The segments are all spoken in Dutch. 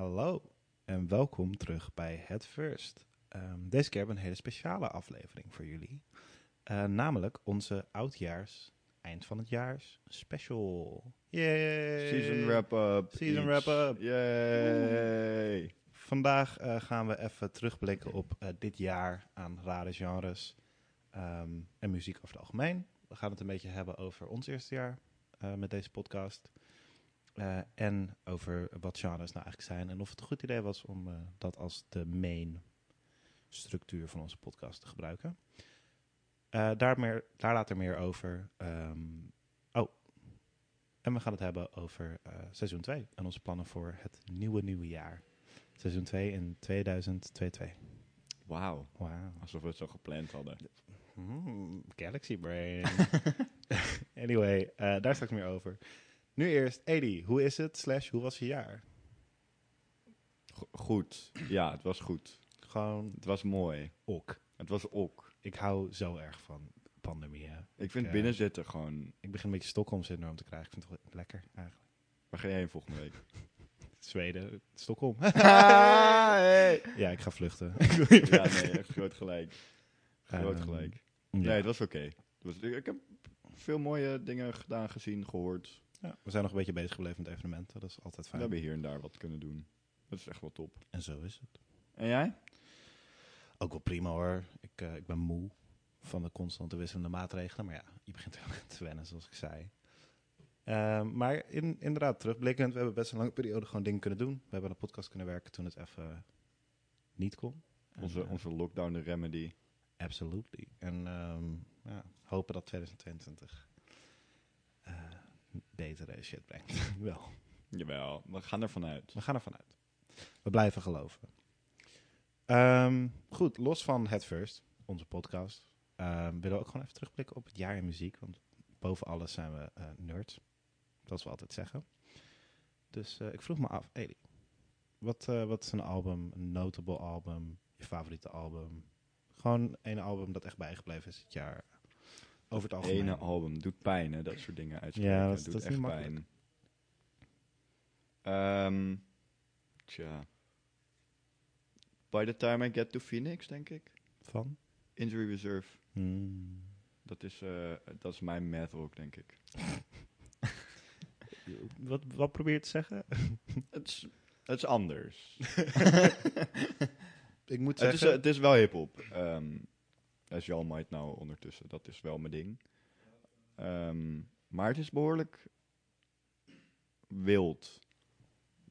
Hallo en welkom terug bij Het First. Ehm, deze keer hebben we een hele speciale aflevering voor jullie. Eh, namelijk onze oudjaars, eind van het jaars special. Yay! Season wrap-up. Season wrap-up. Yay. Vandaag eh, gaan we even terugblikken op eh, dit jaar aan rare genres ehm, en muziek over het algemeen. We gaan het een beetje hebben over ons eerste jaar met deze podcast. Eh, en over wat genres nou eigenlijk zijn en of het een goed idee was om eh, dat als de main structuur van onze podcast te gebruiken. Eh, daar, meer, daar later meer over. Ehm, oh, en we gaan het hebben over seizoen 2 en onze plannen voor het nieuwe nieuwe jaar. Seizoen 2 in 2022. Wauw. Wauw. Alsof we het zo gepland hadden. Mm, Galaxy Brain. anyway, daar straks meer over. Nu eerst, Edi, hoe is het? Slash, hoe was je jaar? Go- goed. Ja, het was goed. Gewoon Het was mooi. ok. Het was ook. Ik hou zo erg van pandemie. Hè. Ik vind eh, binnenzitten gewoon... Ik begin een beetje Stockholm-syndroom te krijgen. Ik vind het wel lekker eigenlijk. Waar ga je heen volgende week? Zweden, Stockholm. hey. ja, ik ga vluchten. Ja, nee, echt groot gelijk. Groot Ehm, gelijk. Ja. Nee, het was oké. Was- Ik heb veel mooie dingen gedaan, gezien, gehoord. Ja, we zijn nog een beetje bezig gebleven met evenementen. Dat is altijd We fijn. hebben hier en daar wat kunnen doen. Dat is echt wel top. En zo is het. En jij? Ook wel prima hoor. Ik, eh, ik ben moe van de constante wisselende maatregelen. Maar ja, je begint er wel te wennen, zoals ik zei. Ehm, maar in, inderdaad, terugblikkend, we hebben best een lange periode gewoon dingen kunnen doen. We hebben een podcast kunnen werken toen het even niet kon. En, Onze, eh, onze lockdown remedy. Absolutely. En ehm, ja, hopen dat 2022 eh, betere shit brengt. Wel, Jawel, we gaan ervan uit. we gaan ervan uit. We blijven geloven. Ehm, goed, los van het first, onze podcast, ehm, willen we ook gewoon even terugblikken op het jaar in muziek. Want boven alles zijn we eh, nerds. Dat we altijd zeggen. Dus eh, ik vroeg me af, Eli, wat, eh, wat is een album, een notable album, je favoriete album? Gewoon een album dat echt bijgebleven is dit jaar. Over het algemeen. ene album doet pijn, hè? Dat soort dingen uitspreken. Ja, dat is- doet dat is echt pijn. Ehm, tja. By the time I get to Phoenix, denk ik. Van? Injury Reserve. Hmm. Dat is, eh, dat is mijn math rock, denk ik. Wat, wat probeer je te zeggen? Het is, het is anders. ik moet het, is, zeggen... het is wel hip-hop. Ehm all might know ondertussen. Dat is wel mijn ding. Ehm, maar het is behoorlijk wild.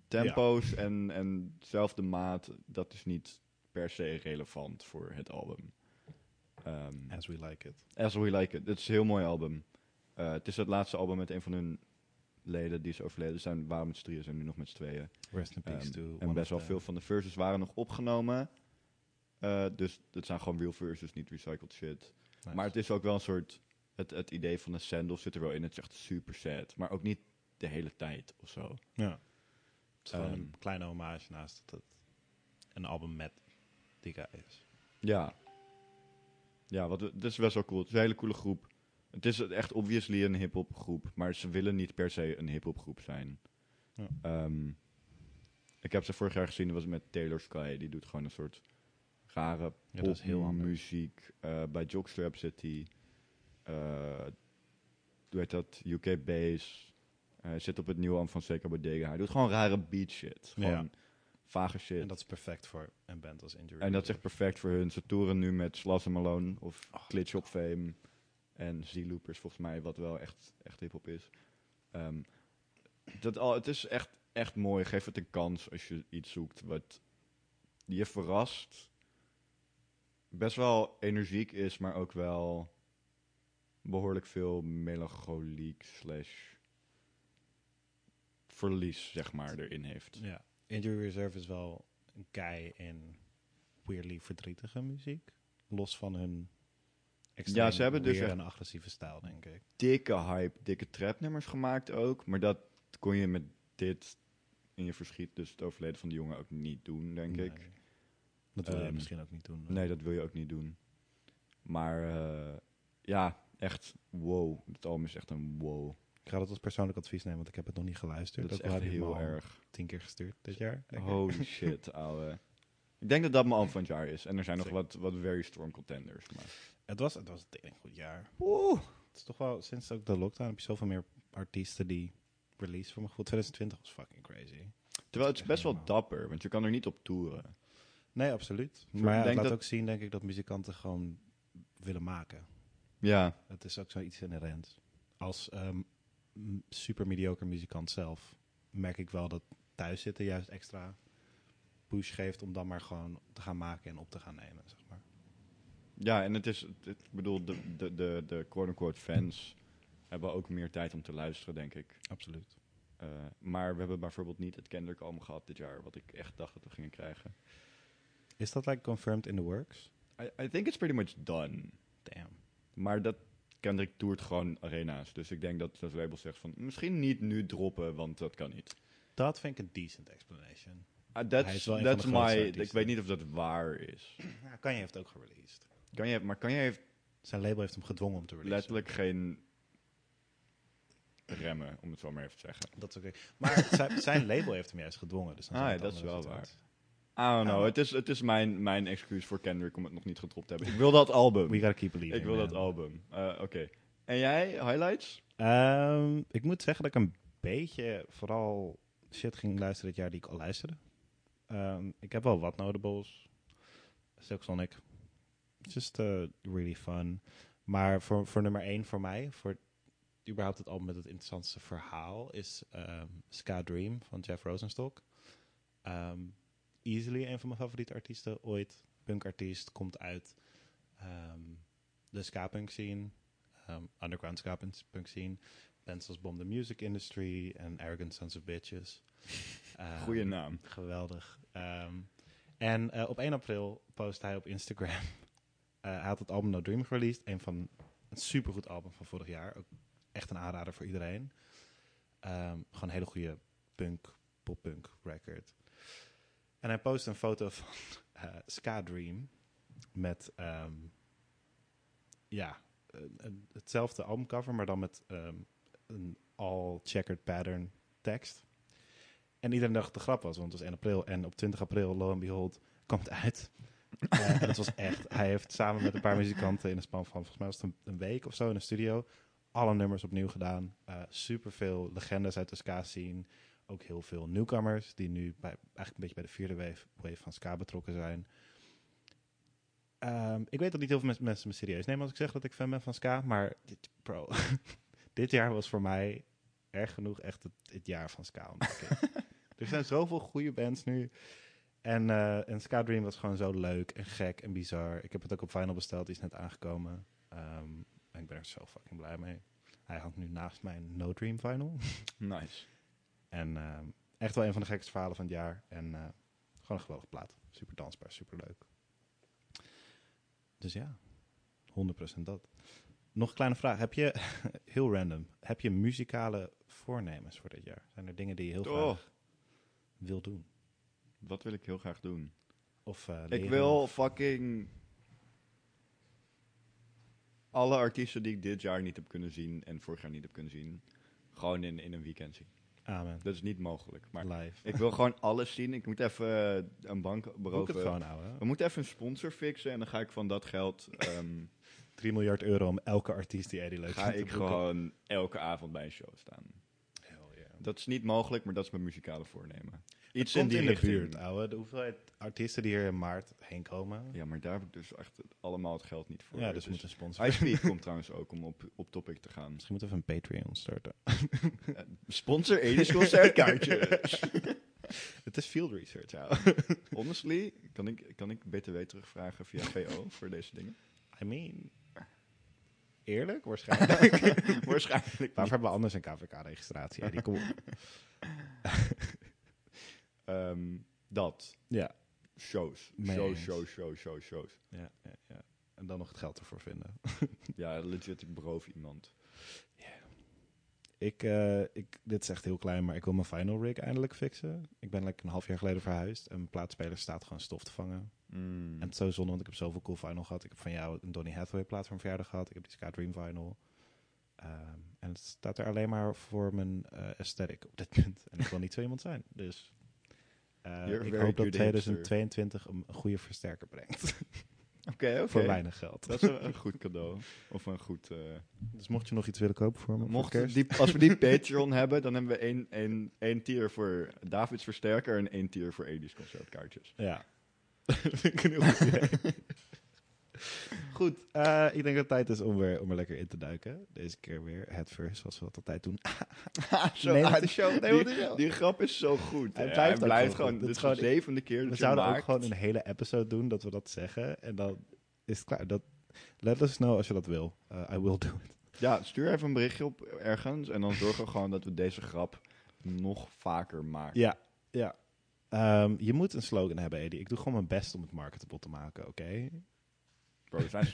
Tempo's en, en zelfde maat, dat is niet per se relevant voor het album. Ehm, As we like it. As We Like It. Het is een heel mooi album. Eh, het is het laatste album met een van hun leden die is overleden. Zijn, waren met z'n drieën, zijn nu nog met z'n tweeën. Rest in peace Ehm, to en best wel veel van de verses waren nog opgenomen. Eh, dus het zijn gewoon real verses, niet recycled shit. Nice. Maar het is ook wel een soort... Het, het idee van een sandal zit er wel in. Het is echt super sad. Maar ook niet de hele tijd of zo. Ja. Het is gewoon Ehm, een kleine hommage naast dat het een album met die guy is. Ja. Ja, wat, het is best wel cool. Het is een hele coole groep. Het is echt obviously een hip-hop groep. Maar ze willen niet per se een hip-hop groep zijn. Ja. Ehm, ik heb ze vorig jaar gezien. Dat was met Taylor Sky. Die doet gewoon een soort rare Ja, dat is heel muziek. bij Jockstrap zit hij. eh heet dat? UK Bass. Hij zit op het nieuwe album van Seca Bodega. Hij doet gewoon rare beat shit. Gewoon Ja. vage shit. En dat is perfect voor een band als Injury. En dat is echt perfect voor hun. Ze toeren nu met Slash and Malone of Oh, Glitch op Fame en Z-Loopers volgens mij, wat wel echt, echt hip-hop is. Ehm, dat al, het is echt, echt mooi. Geef het een kans als je iets zoekt wat je verrast. Best wel energiek is, maar ook wel behoorlijk veel melancholiek slash verlies, zeg maar, erin heeft. Ja. Injury Reserve is wel een kei in weirdly verdrietige muziek. Los van hun Ja, ze hebben dus weird echt- en agressieve stijl, denk ik. dikke hype, dikke trapnummers gemaakt ook. Maar dat kon je met dit in je verschiet, dus het overleden van de jongen, ook niet doen, denk Nee. ik. Dat wil je Ehm, misschien ook niet doen. Nee, dat wil je ook niet doen. Maar eh, ja, echt wow. Het album is echt een wow. Ik ga dat als persoonlijk advies nemen, want ik heb het nog niet geluisterd. Dat is Ook al echt heel erg. tien keer gestuurd dit jaar. Holy shit, ouwe. Ik denk dat dat mijn album van het jaar is. En er zijn nog wat, wat very strong contenders. Maar. Het was, het was een goed jaar. Oeh. Het is toch wel, sinds ook de lockdown heb je zoveel meer artiesten die release voor mijn gevoel. 2020 was fucking crazy. Terwijl het is best wel dapper, want je kan er niet op toeren. Nee, absoluut. Ik Maar ja, het laat dat- ook zien, denk ik, dat muzikanten gewoon willen maken. Ja, Het is ook zoiets inherent. Als ehm, m- super mediocre muzikant zelf merk ik wel dat thuis zitten juist extra push geeft om dan maar gewoon te gaan maken en op te gaan nemen, zeg maar. ja en het is, ik bedoel, de, de, de, de quote-unquote fans hebben ook meer tijd om te luisteren, denk ik. Absoluut. Eh, maar we hebben bijvoorbeeld niet het Kendrick album gehad dit jaar, wat ik echt dacht dat we gingen krijgen. Is dat like confirmed in the works? I, I think it's pretty much done. Damn. Maar dat Kendrick toert gewoon arena's. Dus ik denk dat dat label zegt van, misschien niet nu droppen, want dat kan niet. Dat vind ik een decent explanation. Uh, Hij that's that's my, ik weet niet of dat waar is. Ja, Kanye heeft ook gereleased. Kan je, maar kan je heeft Zijn label heeft hem gedwongen om te releasen. letterlijk geen remmen, om het zo maar even te zeggen. Dat is oké. Maar zijn, label heeft hem juist gedwongen. Dus dan Ah, ja, dat is wel I don't know. Het is, het is mijn, mijn excuus voor Kendrick om het nog niet gedropt te hebben. Ik wil dat album. We gotta keep believing. Ik wil dat album. Eh, Oké. En jij, highlights? Ehm, ik moet zeggen dat ik een beetje vooral shit ging luisteren dit jaar die ik al luisterde. Ehm, ik heb wel wat notables. Silk Sonic. Just uh, really fun. Maar voor, voor nummer één voor mij, voor überhaupt het album met het interessantste verhaal, is ehm, Ska Dream van Jeff Rosenstock. Ehm, easily een van mijn favoriete artiesten ooit. Punkartiest, komt uit ehm, de ska-punk scene. ehm, underground ska-punk scene. Als Bomb the Music Industry en Arrogant Sons of Bitches. Ehm, Goeie naam. Geweldig. En eh, op 1 april post hij op Instagram. eh, hij had het album No Dream gereleased. Een van een supergoed album van vorig jaar. Ook echt een aanrader voor iedereen. Gewoon een hele goede punk, pop-punk record. En hij post een foto van eh, Ska Dream. Met ehm, ja, een- hetzelfde albumcover, maar dan met ehm, een all checkered pattern tekst. En iedereen dacht dat het de grap was, want het was 1 april. En op 20 april, lo and behold, komt het uit. Eh, en het was echt, hij heeft samen met een paar muzikanten in een span van, volgens mij was het een, week of zo in een studio, alle nummers opnieuw gedaan. Eh super veel legendes uit de ska scene. Ook heel veel nieuwkomers die nu bij, eigenlijk een beetje bij de vierde wave, wave van ska betrokken zijn. Ehm, ik weet dat niet heel veel mens- mensen me serieus nemen als ik zeg dat ik fan ben van ska, maar dit, bro, dit jaar was voor mij erg genoeg echt het, het jaar van ska. er zijn zoveel goede bands nu. En, eh en Ska Dream was gewoon zo leuk en gek en bizar. Ik heb het ook op Vinyl besteld, die is net aangekomen. Ehm, en ik ben er zo fucking blij mee. Hij hangt nu naast mijn No Dream Vinyl. Nice. En ehm, echt wel een van de gekste verhalen van het jaar. En eh, gewoon een geweldige plaat. Super dansbaar, super leuk. Dus ja, 100% dat. Nog een kleine vraag. Heb je, heel random, heb je muzikale voornemens voor dit jaar? Zijn er dingen die je heel Oh. graag wil doen? Wat wil ik heel graag doen? Of, eh, Ik wil of- fucking alle artiesten die ik dit jaar niet heb kunnen zien en vorig jaar niet heb kunnen zien, gewoon in, in een weekend zien. Amen. Dat is niet mogelijk. Maar Live. ik wil gewoon alles zien. Ik moet even eh, een bank het beroven. gewoon. We moeten even een sponsor fixen en dan ga ik van dat geld ehm, 3 miljard euro om elke artiest die Eddie leuk ga vindt te ik boeken. gewoon elke avond bij een show staan. Hell yeah. Dat is niet mogelijk, maar dat is mijn muzikale voornemen. Iets in die in de richting. buurt, ouwe. De hoeveelheid artiesten die hier in maart heen komen. Ja, maar daar heb ik dus echt het- allemaal het geld niet voor. Ja, dus we moeten een sponsor. High Speed komt trouwens ook om op, op topic te gaan. Misschien moeten we een Patreon starten. Sponsor Edis concertkaartjes. Het is field research, ouwe. Honestly, kan ik, kan ik BTW terugvragen via VO voor deze dingen? I mean... Eerlijk? Waarschijnlijk. Waarschijnlijk Waarvoor hebben we anders een KVK-registratie? Eddie, kom Ehm, dat. Ja. Shows. Shows, shows, shows, shows, shows. Ja, ja, ja. En dan nog het geld ervoor vinden. Ja, legit, ik beroof iemand. Ik, eh, ik, dit is echt heel klein, maar ik wil mijn final rig eindelijk fixen. Ik ben like een half jaar geleden verhuisd en mijn plaatspeler staat gewoon stof te vangen. Mm. En het is zo zonde, want ik heb zoveel cool vinyl gehad. Ik heb van jou een Donny Hathaway plaat mijn verjaardag gehad. Ik heb die Ska Dream vinyl. Ehm, en het staat er alleen maar voor mijn eh aesthetic op dit punt. En ik wil niet zo iemand zijn. Dus eh, ik hoop dat good 2022 een een goede versterker brengt. Oké, voor weinig geld. Dat is een, een goed cadeau. Of een goed... eh, Dus mocht je nog iets willen kopen voor me mocht die, als we die Patreon hebben, dan hebben we één, één, één tier voor Davids Versterker en één tier voor Edis concertkaartjes. Ja. dat vind ik een heel goed idee. Goed, eh, ik denk dat het tijd is om weer, om er lekker in te duiken. Deze keer weer het first, zoals we dat altijd doen. Zo, Nee, de show. Nee, die, show. die grap is zo goed. Hij blijft gewoon. Dit is de zevende keer dat We zouden ook gewoon een hele episode doen dat we dat zeggen. En dan is het klaar. Dat, let us know als je dat wil. Uh, I will do it. Ja, stuur even een berichtje op ergens en dan zorgen we gewoon dat we deze grap nog vaker maken. Ja, ja. Ehm, je moet een slogan hebben, Eddie. Ik doe gewoon mijn best om het marketable te maken, oké? Bro, we zijn.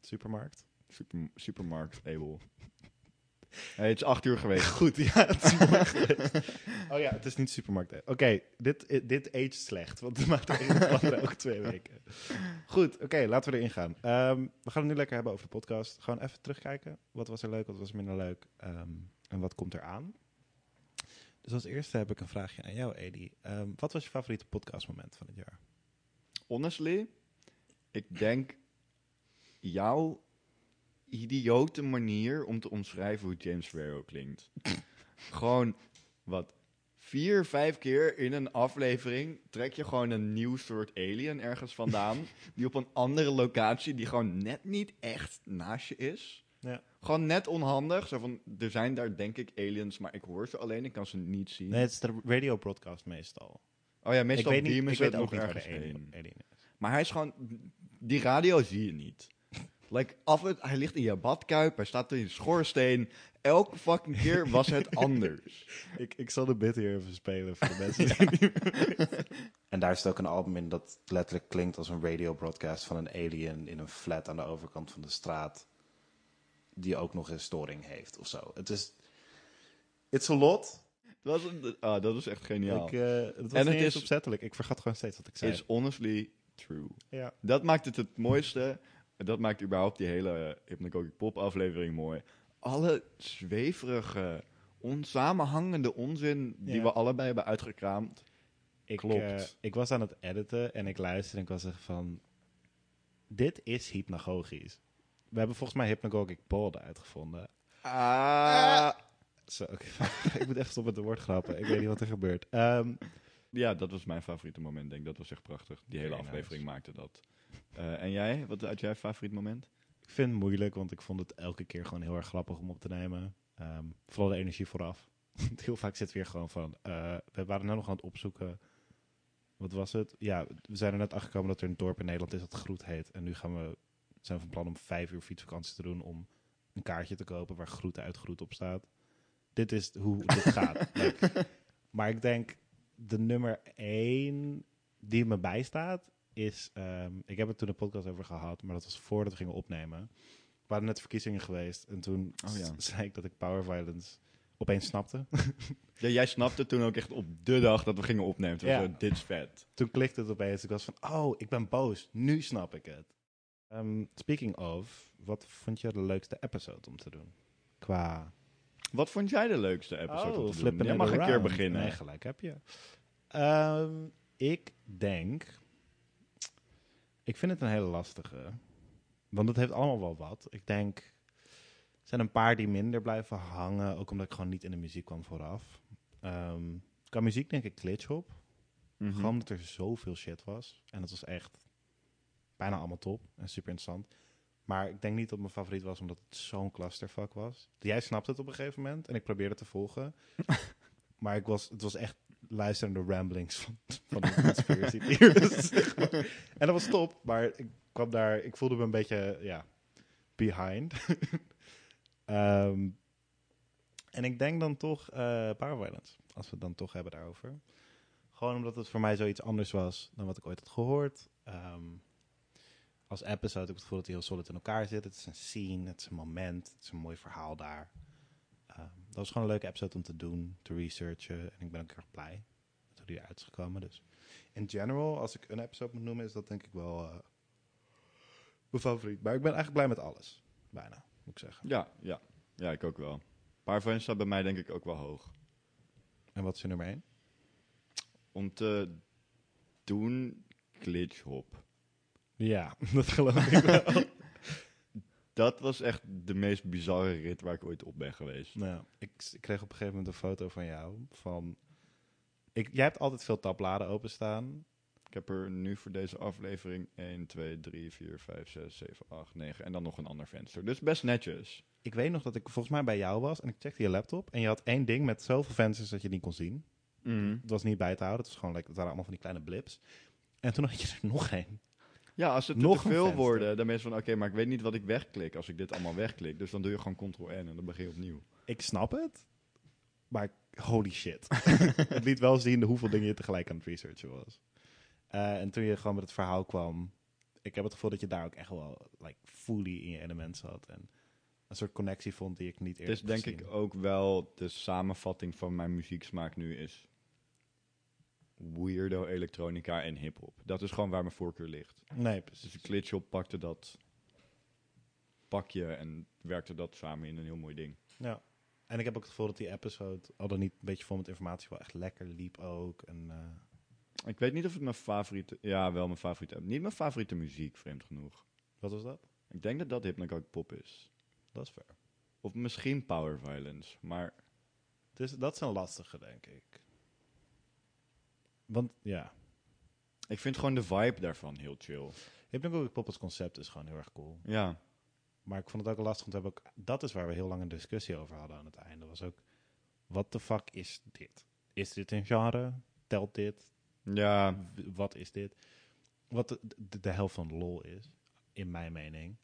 Supermarkt. Super, supermarkt able. Hey, het is acht uur geweest. Goed, ja. Het is geweest. oh ja, het is niet supermarkt. Oké, dit, dit aged slecht, want we maken er elke twee weken. Goed, oké, laten we erin gaan. Ehm, we gaan het nu lekker hebben over de podcast. Gewoon even terugkijken. Wat was er leuk, wat was er minder leuk ehm, en wat komt er aan? Dus als eerste heb ik een vraagje aan jou, Edi. Ehm, wat was je favoriete podcastmoment van het jaar? Honestly, ik denk jouw idiote manier om te omschrijven hoe James Farrow klinkt. gewoon wat vier, vijf keer in een aflevering trek je gewoon een nieuw soort alien ergens vandaan. die op een andere locatie, die gewoon net niet echt naast je is. Ja. Gewoon net onhandig. Zo van, er zijn daar denk ik aliens, maar ik hoor ze alleen, ik kan ze niet zien. Nee, het is de radio broadcast meestal. Oh ja, meestal ik weet, niet, beamen ik ze het ook nog ergens heen. Maar hij is gewoon... Die radio zie je niet. Like, af en, hij ligt in je badkuip, hij staat in je schoorsteen. Elke fucking keer was het anders. Ik, ik zal de bit hier even spelen voor de mensen die En daar zit ook een album in dat letterlijk klinkt als een radio broadcast van een alien in een flat aan de overkant van de straat. Die ook nog een storing heeft of zo. Het is. It's a lot. Dat, was een, ah, dat is echt geniaal. Ik, eh, het was En het is- opzettelijk. Ik vergat gewoon steeds wat ik zei. Is honestly true. ja. Dat maakt het het mooiste. Dat maakt überhaupt die hele Hypnagogic Pop aflevering mooi. Alle zweverige, onsamenhangende onzin die Ja. we allebei hebben uitgekraamd. Ik, Klopt. eh, ik was aan het editen en ik luisterde en ik was echt van... Dit is hypnagogisch. We hebben volgens mij Hypnagogic Pod uitgevonden. Ah. Zo, ik moet echt stoppen met de woordgrappen. Ik weet niet wat er gebeurt. Ehm, Ja, dat was mijn favoriete moment, denk ik. Dat was echt prachtig. Die hele Very aflevering nice. maakte dat. Eh, en jij? Wat had jij favoriet moment? ik vind het moeilijk, want ik vond het elke keer gewoon heel erg grappig om op te nemen. Ehm, vooral de energie vooraf. Heel vaak zit weer gewoon van... eh, we waren nou nog aan het opzoeken... Wat was het? Ja, we zijn er net achter gekomen dat er een dorp in Nederland is dat Groet heet. En nu gaan we, zijn we van plan om vijf uur fietsvakantie te doen om een kaartje te kopen waar Groet uit Groet op staat. Dit is hoe dit gaat. Like, maar ik denk, de nummer één die me bijstaat is... ehm, ik heb het toen een podcast over gehad, maar dat was voordat we gingen opnemen. We waren net verkiezingen geweest en toen Oh ja. zei ik dat ik Power Violence opeens snapte. Ja, jij snapte toen ook echt op de dag dat we gingen opnemen. Toen Ja. zo, dit is vet. toen klikte het opeens. Ik was van, oh, ik ben boos. Nu snap ik het. Ehm, speaking of, wat vond je de leukste episode om te doen? Qua... Wat vond jij de leukste episode om te doen? Jij it mag een keer around. beginnen. Nee, gelijk heb je. Ehm, ik denk... Ik vind het een hele lastige. Want het heeft allemaal wel wat. Ik denk... Er zijn een paar die minder blijven hangen. Ook omdat ik gewoon niet in de muziek kwam vooraf. Ehm qua muziek denk ik Glitchhop. Mhm. Gewoon omdat er zoveel shit was. En het was echt bijna allemaal top en super interessant. Maar ik denk niet dat mijn favoriet was omdat het zo'n clusterfuck was. Jij snapte het op een gegeven moment en ik probeerde te volgen. maar ik was, het was echt luisterende ramblings van, van de conspiracy en dat was top, maar ik kwam daar, ik voelde me een beetje, ja, behind. Ehm, en ik denk dan toch Violence, als we het dan toch hebben daarover. Gewoon omdat het voor mij zoiets anders was dan wat ik ooit had gehoord. Ehm, als episode heb ik het gevoel dat hij heel solid in elkaar zit. Het is een scene, het is een moment, het is een mooi verhaal daar. Ehm, dat was gewoon een leuke episode om te doen, te researchen. En ik ben ook erg blij met hoe die eruit is gekomen. Dus in general, als ik een episode moet noemen, is dat denk ik wel eh, mijn favoriet. Maar ik ben eigenlijk blij met alles. Bijna, moet ik zeggen. Ja, ja. Ja, ik ook wel. Power Violence staat bij mij denk ik ook wel hoog. En wat is je nummer 1? Om te doen glitch hop. Ja, dat geloof ik wel. Dat was echt de meest bizarre rit waar ik ooit op ben geweest. nou, ik, ik kreeg op een gegeven moment een foto van jou. Van, ik, jij hebt altijd veel tabbladen openstaan. Ik heb er nu voor deze aflevering 1, 2, 3, 4, 5, 6, 7, 8, 9 en dan nog een ander venster. Dus best netjes. Ik weet nog dat ik volgens mij bij jou was en ik checkte je laptop. En je had één ding met zoveel vensters dat je het niet kon zien. Het was niet bij te houden. Het, was gewoon, het waren allemaal van die kleine blips. En toen had je er nog één. Ja, als het Nog te veel worden, dan ben je van oké, maar ik weet niet wat ik wegklik als ik dit allemaal wegklik. Dus dan doe je gewoon Ctrl-N en dan begin je opnieuw. Ik snap het. Maar holy shit. het liet wel zien hoeveel dingen je tegelijk aan het researchen was. Eh, en toen je gewoon met het verhaal kwam... Ik heb het gevoel dat je daar ook echt wel like, fully in je element zat. En een soort connectie vond die ik niet Het eerder is heb denk ik ook wel de samenvatting van mijn muzieksmaak nu is weirdo elektronica en hip-hop. Dat is gewoon waar mijn voorkeur ligt. Nee, Dus precies. de Glitchop pakte dat pakje en werkte dat samen in een heel mooi ding. Ja. En ik heb ook het gevoel dat die episode, al dan niet een beetje vol met informatie, wel echt lekker liep ook. En, eh, Ik weet niet of het mijn favoriete... Ja, wel mijn favoriete... Niet mijn favoriete muziek, vreemd genoeg. wat was dat? Ik denk dat dat Hypnagogic Pop is. Dat is fair. Of misschien Power Violence. Maar Dus dat is een lastige, denk ik. Want ja, ik vind gewoon de vibe daarvan heel chill. Hypnagogic Pop als concept is gewoon heel erg cool. Ja, Maar ik vond het ook lastig, want we hebben ook, dat is waar we heel lang een discussie over hadden aan het einde. Was ook, wat de fuck is dit? Is dit een genre? Telt dit? ja W- Wat is dit? Wat de, de, de helft van de lol is, in mijn mening.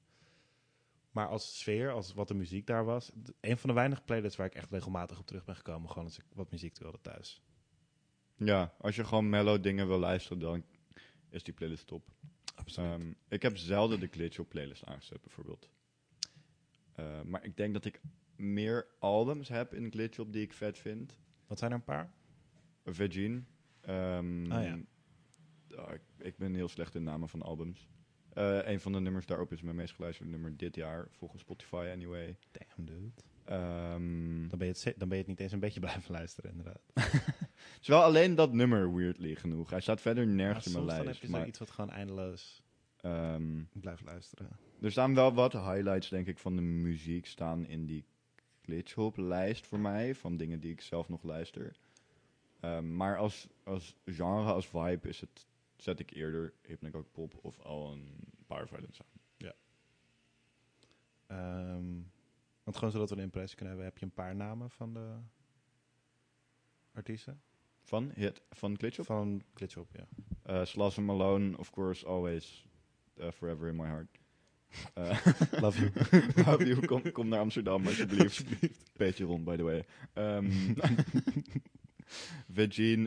Maar als sfeer, als wat de muziek daar was, een van de weinige playlists waar ik echt regelmatig op terug ben gekomen, gewoon als ik wat muziek wilde thuis. Ja, als je gewoon mellow dingen wil luisteren, dan is die playlist top. Absoluut. Ehm, ik heb zelden de glitch op playlist aangezet, bijvoorbeeld. Eh, maar ik denk dat ik meer albums heb in glitch op die ik vet vind. wat zijn er een paar? Virgin. Ehm, Ah, ja. ah, ik, ik ben heel slecht in namen van albums. Eh, een van de nummers daarop is mijn meest geluisterde nummer dit jaar, volgens Spotify anyway. Damn, dude. Ehm, Dan ben, je het, dan ben je het niet eens een beetje blijven luisteren, inderdaad. het is wel alleen dat nummer weirdly genoeg. Hij staat verder nergens in mijn soms dan lijst. heb je maar, zoiets wat gewoon eindeloos ehm, blijft luisteren. er staan wel wat highlights, denk ik, van de muziek staan in die glitchhop lijst voor mij. Van dingen die ik zelf nog luister. Ehm, maar als, als genre, als vibe, is het, zet ik eerder Hypnagogic Pop of al een Power Violence aan. Ehm, want gewoon zodat we een impressie kunnen hebben, heb je een paar namen van de artiesten? Van, hit, van glitchhop? Van Glitchop, ja. Uh, Sloss and Malone, of course, always uh, forever in my heart. Uh, Love you. Love you. Kom, kom naar Amsterdam, alsjeblieft. Beetje rond, by the way. Um,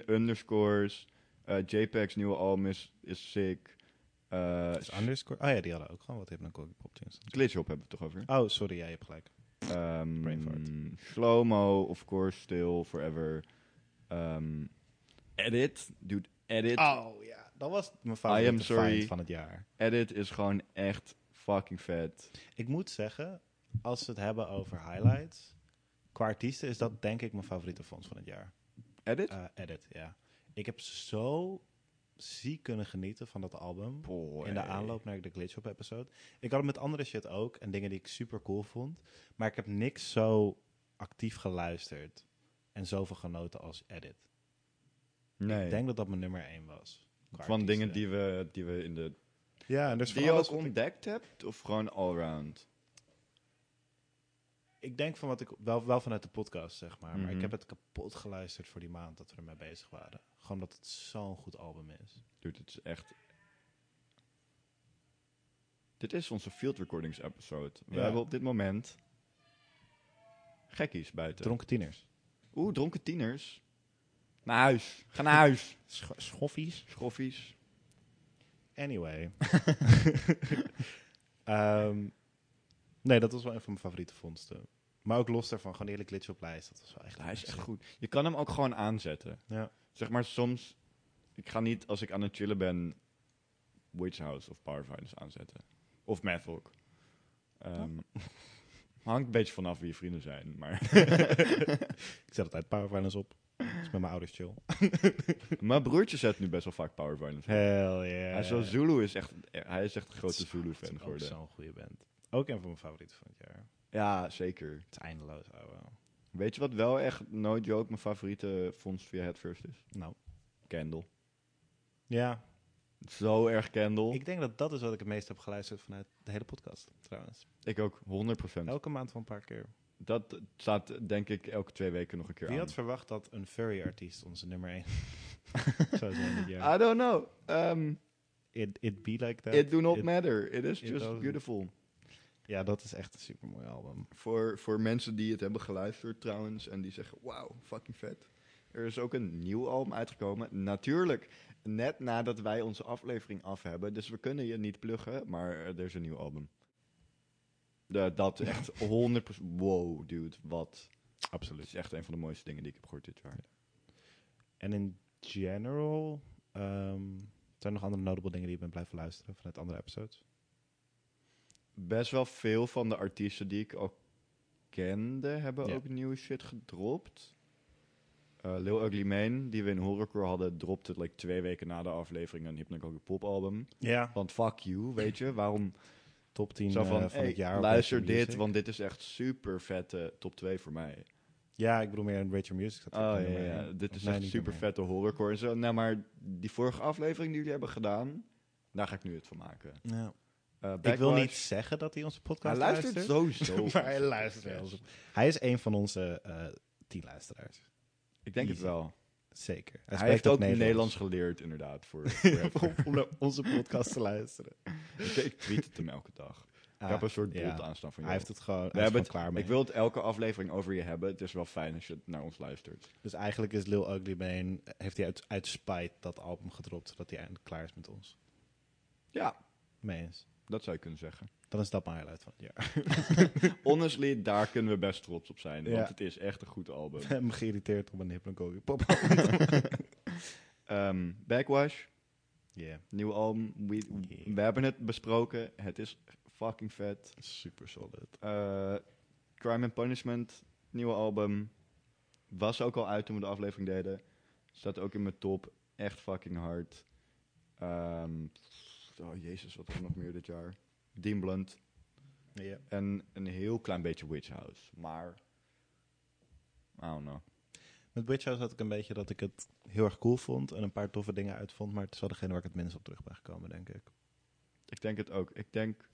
underscores. Uh, JPEG's nieuwe album is, is sick. Uh, Is underscore? Oh ja, die hadden ook gewoon wat Hypnagogic Pop tunes. Glitchhop hebben we het toch over? Oh, sorry, ja, je hebt gelijk. Um, fart. Slow-mo, of course, still, forever. Um, edit, dude, edit. Oh ja, dat was mijn I am favoriete sorry. find van het jaar. Edit is gewoon echt fucking vet. Ik moet zeggen, als we het hebben over highlights, qua artiesten is dat denk ik mijn favoriete fonds van het jaar. Edit? Eh, edit, ja. Ik heb zo ziek kunnen genieten van dat album. Boy. In de aanloop naar de Glitch Up episode. Ik had het met andere shit ook en dingen die ik super cool vond. Maar ik heb niks zo actief geluisterd en zoveel genoten als Edit. Nee. Ik denk dat dat mijn nummer 1 was. van artiesten. dingen die we, die we in de... Ja, en dus Die je ook ontdekt hebt? Of gewoon allround? Ik denk van wat ik wel, wel vanuit de podcast zeg maar. Maar ik Mhm. heb het kapot geluisterd voor die maand dat we ermee bezig waren. Gewoon dat het zo'n goed album is. Dude, het is echt... Dit is onze field recordings episode. We Ja. hebben op dit moment... Gekkies buiten. Dronken tieners. Oeh, dronken tieners. Naar huis. Ga naar huis. Scho- schoffies. Schoffies. Anyway. Ehm, nee, dat was wel een van mijn favoriete vondsten. Maar ook los daarvan, gewoon hele glitch op lijst. Dat was wel echt Hij is echt goed. Je kan hem ook gewoon aanzetten. Ja. Zeg maar soms... Ik ga niet, als ik aan het chillen ben... Witch House of Power Violence aanzetten. Of Mathwalk. Ehm Hangt een beetje vanaf wie je vrienden zijn, maar... Ik zet altijd Power Violence op. Dat is met mijn ouders chill. mijn broertje zet nu best wel vaak Power Violence. op. Hell yeah. Hij is zo Zulu is echt, hij is echt een grote is- Zulu-fan het is ook geworden. zo'n goede band. Ook een van mijn favorieten van het jaar. Ja, zeker. Het is eindeloos, ouwe. Weet je wat wel echt, no joke, mijn favoriete fonds via het first is? Nou, Candle. ja. Zo erg Candle. Ik, Ik denk dat dat is wat ik het meest heb geluisterd vanuit de hele podcast, trouwens. ook, 100%. Elke maand wel een paar keer. Dat staat denk ik elke twee weken nog een keer Wie aan. had verwacht dat een furry-artiest onze nummer 1 zou zijn dit jaar? I don't know. Um, It, it be like that. it do not It- matter. It is it just beautiful. Ja, dat is echt een super mooi album. Voor, voor mensen die het hebben geluisterd trouwens en die zeggen, wauw, fucking vet. Er is ook een nieuw album uitgekomen. Natuurlijk, net nadat wij onze aflevering af hebben. Dus we kunnen je niet pluggen, maar er is een nieuw album. De, dat echt 100%. Wow, dude, wat. Het Absoluut. is echt een van de mooiste dingen die ik heb gehoord dit jaar. En in general, ehm, zijn er nog andere notable dingen die je bent blijven luisteren vanuit andere episodes? Best wel veel van de artiesten die ik al kende, hebben Ja. ook nieuwe shit gedropt. Eh Lil Ugly Mane, die we in Horrorcore hadden, dropte like twee weken na de aflevering een Hypnagogic Pop album. Ja. Want fuck you, weet je, waarom Top 10 Zo van, van, van hey, het jaar. luister dit, want dit is echt super vette top 2 voor mij. Ja, ik bedoel meer een Rachel Music. staat Oh ja, ja, dit is echt super vette horrorcore en zo. Nou, maar die vorige aflevering die jullie hebben gedaan, daar ga ik nu het van maken. Ja. Eh, Ik wil niet zeggen dat hij onze Hij podcast luistert luistert. sowieso. maar hij luistert wel. Hij is een van onze eh tien luisteraars. Ik denk het wel. Zeker. Hij, heeft ook Nederlands, geleerd, inderdaad. Voor, voor om, naar onze podcast te luisteren. ik, ik tweet het hem elke dag. ik heb een soort ja. aanstaan van Hij jou. heeft het gewoon, We hij hebben gewoon klaar mee. Ik wil het elke aflevering over je hebben. Het is wel fijn als je het naar ons luistert. Dus eigenlijk is Lil Ugly Mane, heeft hij uit, uit spite dat album gedropt, zodat hij eindelijk klaar is met ons. Ja, Mee eens. Dat zou je kunnen zeggen. Dan is dat mijn highlight van het jaar. Honestly, daar kunnen we best trots op zijn. Ja. Want het is echt een goed album. Ik ben me geïrriteerd op een hypnagogic pop. Ehm, Backwash, Yeah, nieuw album. We, Yeah. we hebben het besproken. Het is fucking vet. super solid. Eh, Crime and Punishment, nieuwe album. Was ook al uit toen we de aflevering deden. Staat ook in mijn top. Echt fucking hard. Ehm, oh jezus, wat we nog meer dit jaar? Dean Blunt. En een heel klein beetje Witch House. Maar, I don't know. Met Witch House had ik een beetje dat ik het heel erg cool vond en een paar toffe dingen uitvond, maar het is wel degene waar ik het minst op terug ben gekomen, denk ik. Ik denk het ook. Ik denk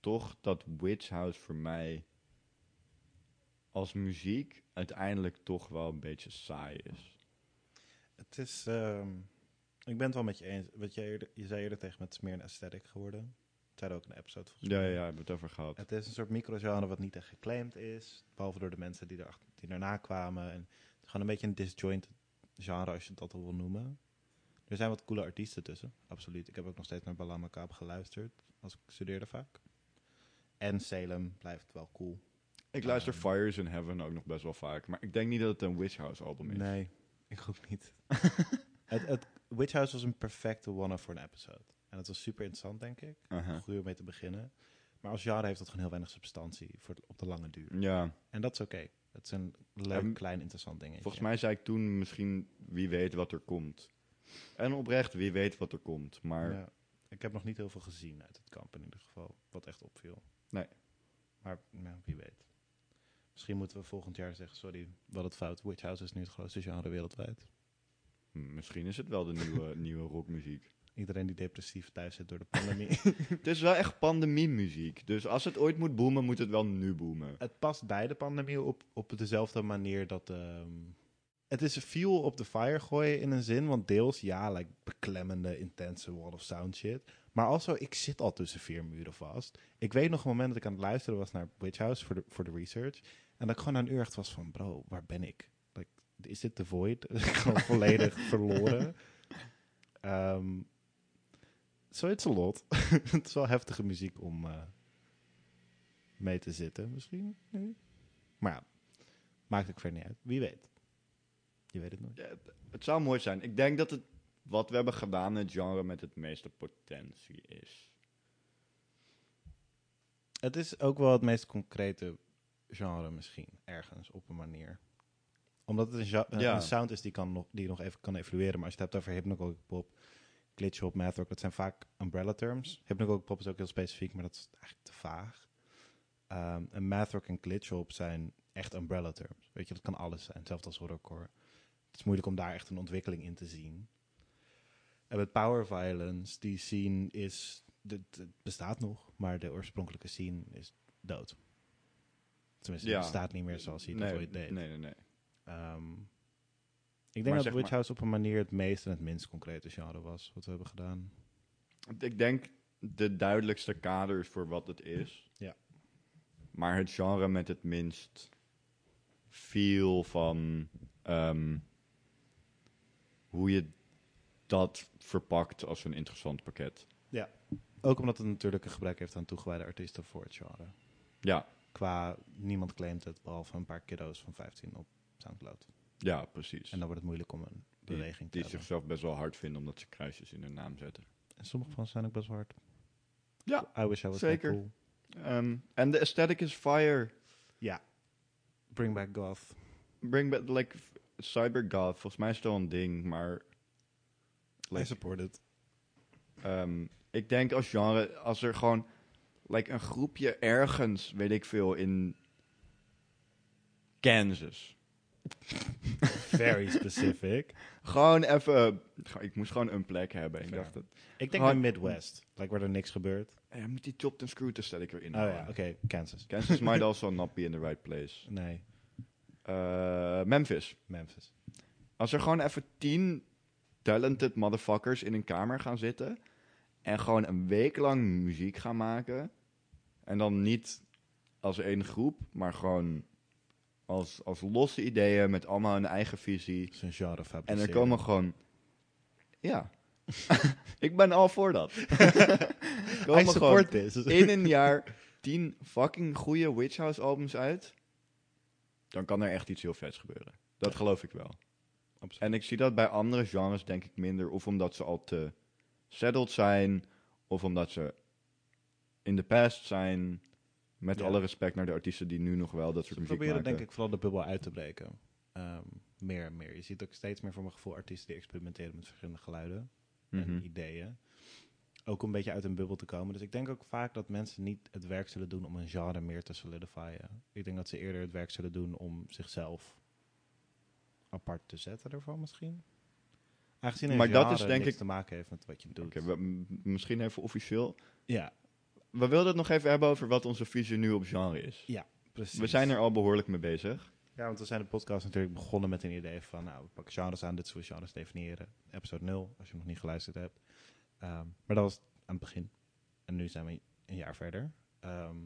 toch dat Witch House voor mij als muziek uiteindelijk toch wel een beetje saai is. Het is, ehm, ik ben het wel met je eens. Wat je, eerder, je zei eerder tegen me, het is meer een aesthetic geworden. Het zei ook een episode volgens Ja, ja, mij. ja, hebben we het over gehad. Het is een soort microgenre wat niet echt geclaimd is, behalve door de mensen die, erachter, die daarna kwamen. En het is gewoon een beetje een disjoint genre, als je dat al wil noemen. Er zijn wat coole artiesten tussen, absoluut. Ik heb ook nog steeds naar Bala Macabre geluisterd, als ik studeerde vaak. En Salem blijft wel cool. Ik luister Ehm. Fires in Heaven ook nog best wel vaak. Maar ik denk niet dat het een Witch House album is. Nee, ik ook niet. het, het, Witch House was een perfecte one voor een episode. En het was super interessant, denk ik. Uh-huh. Goed om mee te beginnen. Maar als genre heeft dat gewoon heel weinig substantie voor, op de lange duur. Ja, En dat is oké. Het is een leuk, Ehm, klein, interessant dingetje. volgens mij zei ik toen misschien wie weet wat er komt. En oprecht, wie weet wat er komt. Maar Ja. Ik heb nog niet heel veel gezien uit het kamp in ieder geval. Wat echt opviel. Nee. Maar nou, wie weet. Misschien moeten we volgend jaar zeggen, sorry, wat het fout. Witch House is nu het grootste genre wereldwijd. Misschien is het wel de nieuwe, nieuwe rockmuziek. Iedereen die depressief thuis zit door de pandemie. Het is wel echt pandemie-muziek. Dus als het ooit moet boomen, moet het wel nu boomen. het past bij de pandemie op, op dezelfde manier dat... ehm, het is fuel op de fire gooien in een zin. Want deels, ja, like beklemmende, intense wall of sound shit. Maar also, ik zit al tussen vier muren vast. Ik weet nog een moment dat ik aan het luisteren was naar Witch House voor de, voor de research. En dat ik gewoon na een uur echt was van, bro, waar ben ik? Is dit The Void? gewoon volledig verloren. Ehm so it's a lot. het is wel heftige muziek om eh, mee te zitten, misschien. Nee. Maar ja, maakt ook verder niet uit. Wie weet. Je weet het nooit. Ja, het, het zou mooi zijn. Ik denk dat het wat we hebben gedaan het genre met het meeste potentie is. Het is ook wel het meest concrete genre misschien, ergens op een manier. Omdat het een, ja- een- een sound is die, kan nog, die nog even kan evolueren. Maar als je het hebt over hypnagogic pop, glitch-hop, math-rock, dat zijn vaak umbrella terms. Hypnagogic pop is ook heel specifiek, maar dat is eigenlijk te vaag. Ehm en math-rock en glitch-hop zijn echt umbrella terms. Weet je, dat kan alles zijn, hetzelfde als horrorcore. Het is moeilijk om daar echt een ontwikkeling in te zien. En met power violence, die scene is... Het het bestaat nog, maar de oorspronkelijke scene is dood. Tenminste, Ja. het bestaat niet meer zoals hij nee, ooit deed. nee, nee, nee. Ehm, ik denk dat Witch House op een manier het meest en het minst concrete genre was wat we hebben gedaan. Ik denk de duidelijkste kaders voor wat het is. Ja. Maar het genre met het minst feel van ehm, hoe je dat verpakt als een interessant pakket. Ook omdat het natuurlijk een gebrek heeft aan toegewijde artiesten voor het genre. Ja, Qua niemand claimt het, behalve een paar kiddo's van 15 op Soundcloud. ja precies. En dan wordt het moeilijk om een Die- beweging te Die hebben. zichzelf best wel hard vinden omdat ze kruisjes in hun naam zetten. En sommige van ze zijn ook best wel hard. Ja, I wish I was zeker. cool. Ehm, En de aesthetic is fire. Ja. Bring back goth. Bring back, like, cybergoth. Volgens mij is het wel een ding, maar... I like, support it. Ehm, ik denk als genre, als er gewoon like een groepje ergens, weet ik veel, in Kansas. Very specific. Gewoon even, ik moest gewoon een plek hebben. Ik dacht dat, Ik denk in Midwest. Like waar er niks gebeurt. ja, moet die chopped and screwed aesthetic erin Oh ja, oké. Kansas. Kansas might also not be in the right place. Nee, Eh, Memphis. Memphis. Als er gewoon even tien talented motherfuckers in een kamer gaan zitten en gewoon een week lang muziek gaan maken. En dan niet als één groep, maar gewoon als, als losse ideeën met allemaal een eigen visie. Is genre En er komen gewoon... Ja. ik ben al voor dat. Komen gewoon support this. in een jaar tien fucking goede Witch House albums uit. Dan kan er echt iets heel vets gebeuren. Dat geloof ik wel. Absoluut. En ik zie dat bij andere genres denk ik minder. Of omdat ze al te settled zijn. Of omdat ze in de past zijn. Met Ja. alle respect naar de artiesten die nu nog wel dat soort Ze muziek proberen maken. denk ik vooral de bubbel uit te breken. Ehm, meer en meer. Je ziet ook steeds meer voor mijn gevoel artiesten die experimenteren met verschillende geluiden Mhm. en ideeën. Ook een beetje uit een bubbel te komen. Dus ik denk ook vaak dat mensen niet het werk zullen doen om een genre meer te solidifyen. Ik denk dat ze eerder het werk zullen doen om zichzelf apart te zetten ervan misschien. Aangezien een Maar dat is denk ik- te maken heeft met wat je doet. Misschien even officieel. Ja, We wilden het nog even hebben over wat onze visie nu op genre is. precies. We zijn er al behoorlijk mee bezig. Ja, want we zijn de podcast natuurlijk begonnen met een idee van, nou, we pakken genres aan, dit soort genres definiëren. Episode 0, als je nog niet geluisterd hebt. Ehm, maar dat was aan het begin. En nu zijn we een jaar verder. Ehm,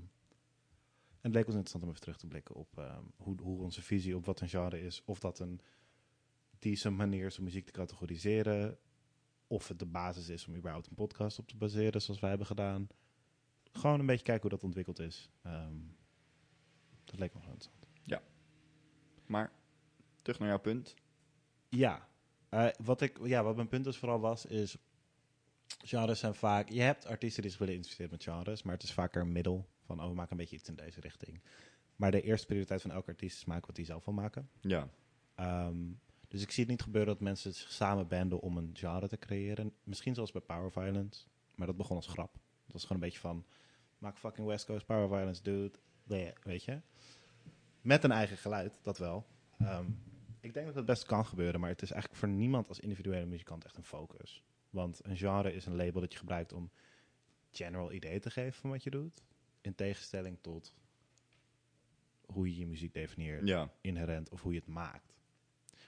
en het leek ons interessant om even terug te blikken op ehm, hoe, hoe onze visie op wat een genre is. Of dat een decent manier is om muziek te categoriseren. Of het de basis is om überhaupt een podcast op te baseren, zoals wij hebben gedaan. Gewoon een beetje kijken hoe dat ontwikkeld is. Ehm, dat leek me wel interessant. Maar terug naar jouw punt. Ja, eh, wat, ik, ja, wat mijn punt dus vooral was, is... Genres zijn vaak... Je hebt artiesten die zich willen identificeren met genres, maar het is vaker een middel van, oh, we maken een beetje iets in deze richting. Maar de eerste prioriteit van elke artiest is maken wat hij zelf wil maken. Ja. Ehm, dus ik zie het niet gebeuren dat mensen zich samen banden om een genre te creëren. Misschien zoals bij Power Violence, maar dat begon als grap. Dat was gewoon een beetje van, maak fucking West Coast Power Violence, dude. Weet je? Met een eigen geluid, dat wel. Ehm, ik denk dat het best kan gebeuren, maar het is eigenlijk voor niemand als individuele muzikant echt een focus. Want een genre is een label dat je gebruikt om general idee te geven van wat je doet. In tegenstelling tot hoe je je muziek definieert Ja. inherent of hoe je het maakt.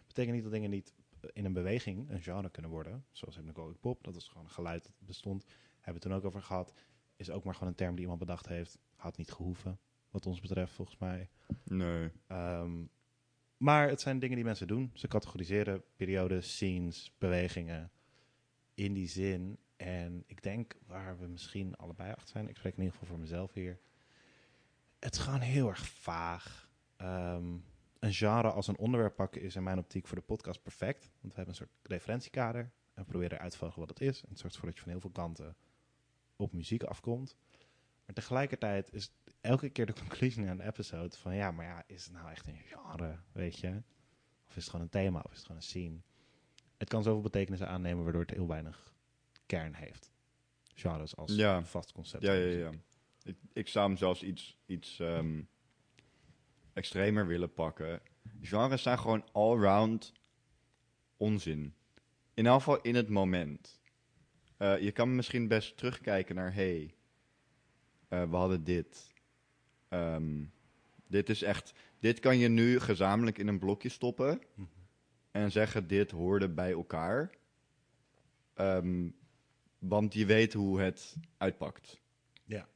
Betekent niet dat dingen niet in een beweging een genre kunnen worden. Zoals hypnagogic pop, dat is gewoon een geluid dat bestond. Hebben we het toen ook over gehad. Is ook maar gewoon een term die iemand bedacht heeft. Had niet gehoeven, wat ons betreft volgens mij. Nee. Ehm, maar het zijn dingen die mensen doen. Ze categoriseren periodes, scenes, bewegingen in die zin. En ik denk waar we misschien allebei achter zijn, ik spreek in ieder geval voor mezelf hier. Het is gewoon heel erg vaag. Ehm, een genre als een onderwerp pakken is in mijn optiek voor de podcast perfect. Want we hebben een soort referentiekader en we proberen uit te vogelen wat het is. En het zorgt ervoor dat je van heel veel kanten op muziek afkomt. Maar tegelijkertijd is elke keer de conclusie aan de episode van ja, maar ja, is het nou echt een genre, weet je? Of is het gewoon een thema, of is het gewoon een scene? Het kan zoveel betekenissen aannemen, waardoor het heel weinig kern heeft. Genres als Ja. een vast concept. Ja, ja, ja. Ik, ik zou hem zelfs iets, iets ehm, extremer willen pakken. Genres zijn gewoon allround onzin. In elk geval in het moment. Eh, je kan misschien best terugkijken naar... hey, eh, we hadden dit. Ehm, dit is echt... Dit kan je nu gezamenlijk in een blokje stoppen... En zeggen dit hoorde bij elkaar. Ehm, want je weet hoe het uitpakt Ja.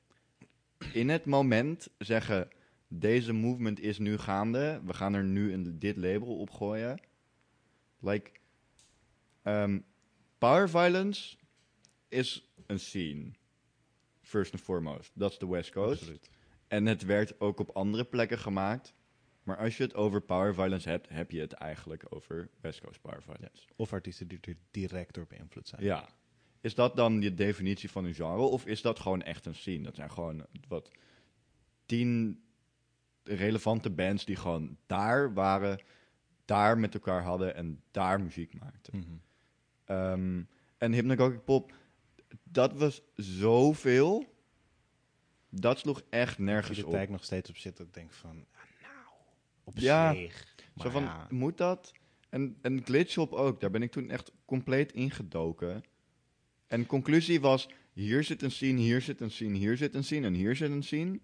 in het moment zeggen: deze movement is nu gaande, we gaan er nu een, dit label op gooien. Like, ehm, power violence is een scene. First and foremost. Dat is de West Coast. Absoluut. En het werd ook op andere plekken gemaakt. Maar als je het over power violence hebt, heb je het eigenlijk over West Coast power violence. Of artiesten die er direct door beïnvloed zijn. Ja. Is dat dan je definitie van een genre? Of is dat gewoon echt een scene? Dat zijn gewoon wat tien relevante bands die gewoon daar waren, daar met elkaar hadden en daar muziek maakten. Mhm. Ehm, en Hypnagogic Pop, dat was zoveel. Dat sloeg echt Als je nergens op. tijd nog steeds op zit, ik denk van, ah, nou, op Ja. zich. Zo van, ja, moet dat? En, en Glitchshop ook, daar ben ik toen echt compleet ingedoken. En conclusie was, hier zit een scene, hier zit een scene, hier zit een scene en hier zit een scene.